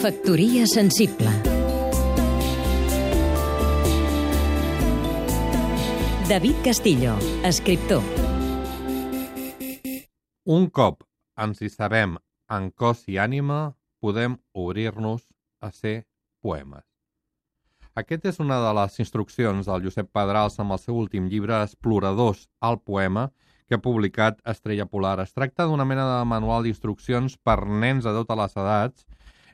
Factoria sensible David Castillo, escriptor Un cop ens hi sabem en cos i ànima, podem obrir-nos a ser poemes. Aquest és una de les instruccions del Josep Pedrals amb el seu últim llibre Exploradors al poema, que ha publicat Estrella Polar. Es tracta d'una mena de manual d'instruccions per nens de totes les edats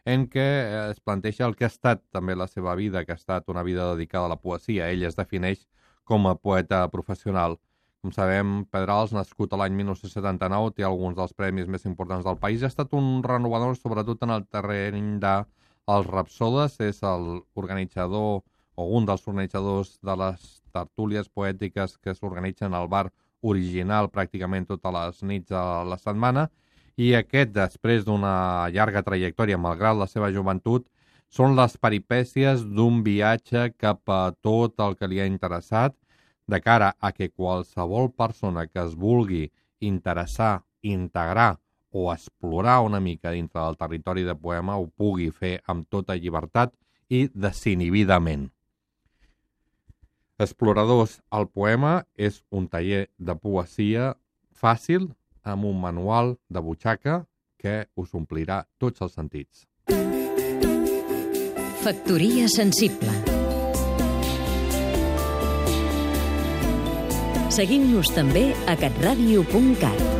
en què es planteja el que ha estat també la seva vida, que ha estat una vida dedicada a la poesia. Ell es defineix com a poeta professional. Com sabem, Pedrals, nascut a l'any 1979, té alguns dels premis més importants del país. Ha estat un renovador, sobretot en el terreny de els Rapsodes. És l'organitzador o un dels organitzadors de les tertúlies poètiques que s'organitzen al bar original pràcticament totes les nits de la setmana i aquest, després d'una llarga trajectòria, malgrat la seva joventut, són les peripècies d'un viatge cap a tot el que li ha interessat, de cara a que qualsevol persona que es vulgui interessar, integrar o explorar una mica dintre del territori de poema ho pugui fer amb tota llibertat i desinhibidament. Exploradors, el poema és un taller de poesia fàcil, amb un manual de butxaca que us omplirà tots els sentits. Factoria sensible Seguim-nos també a catradio.cat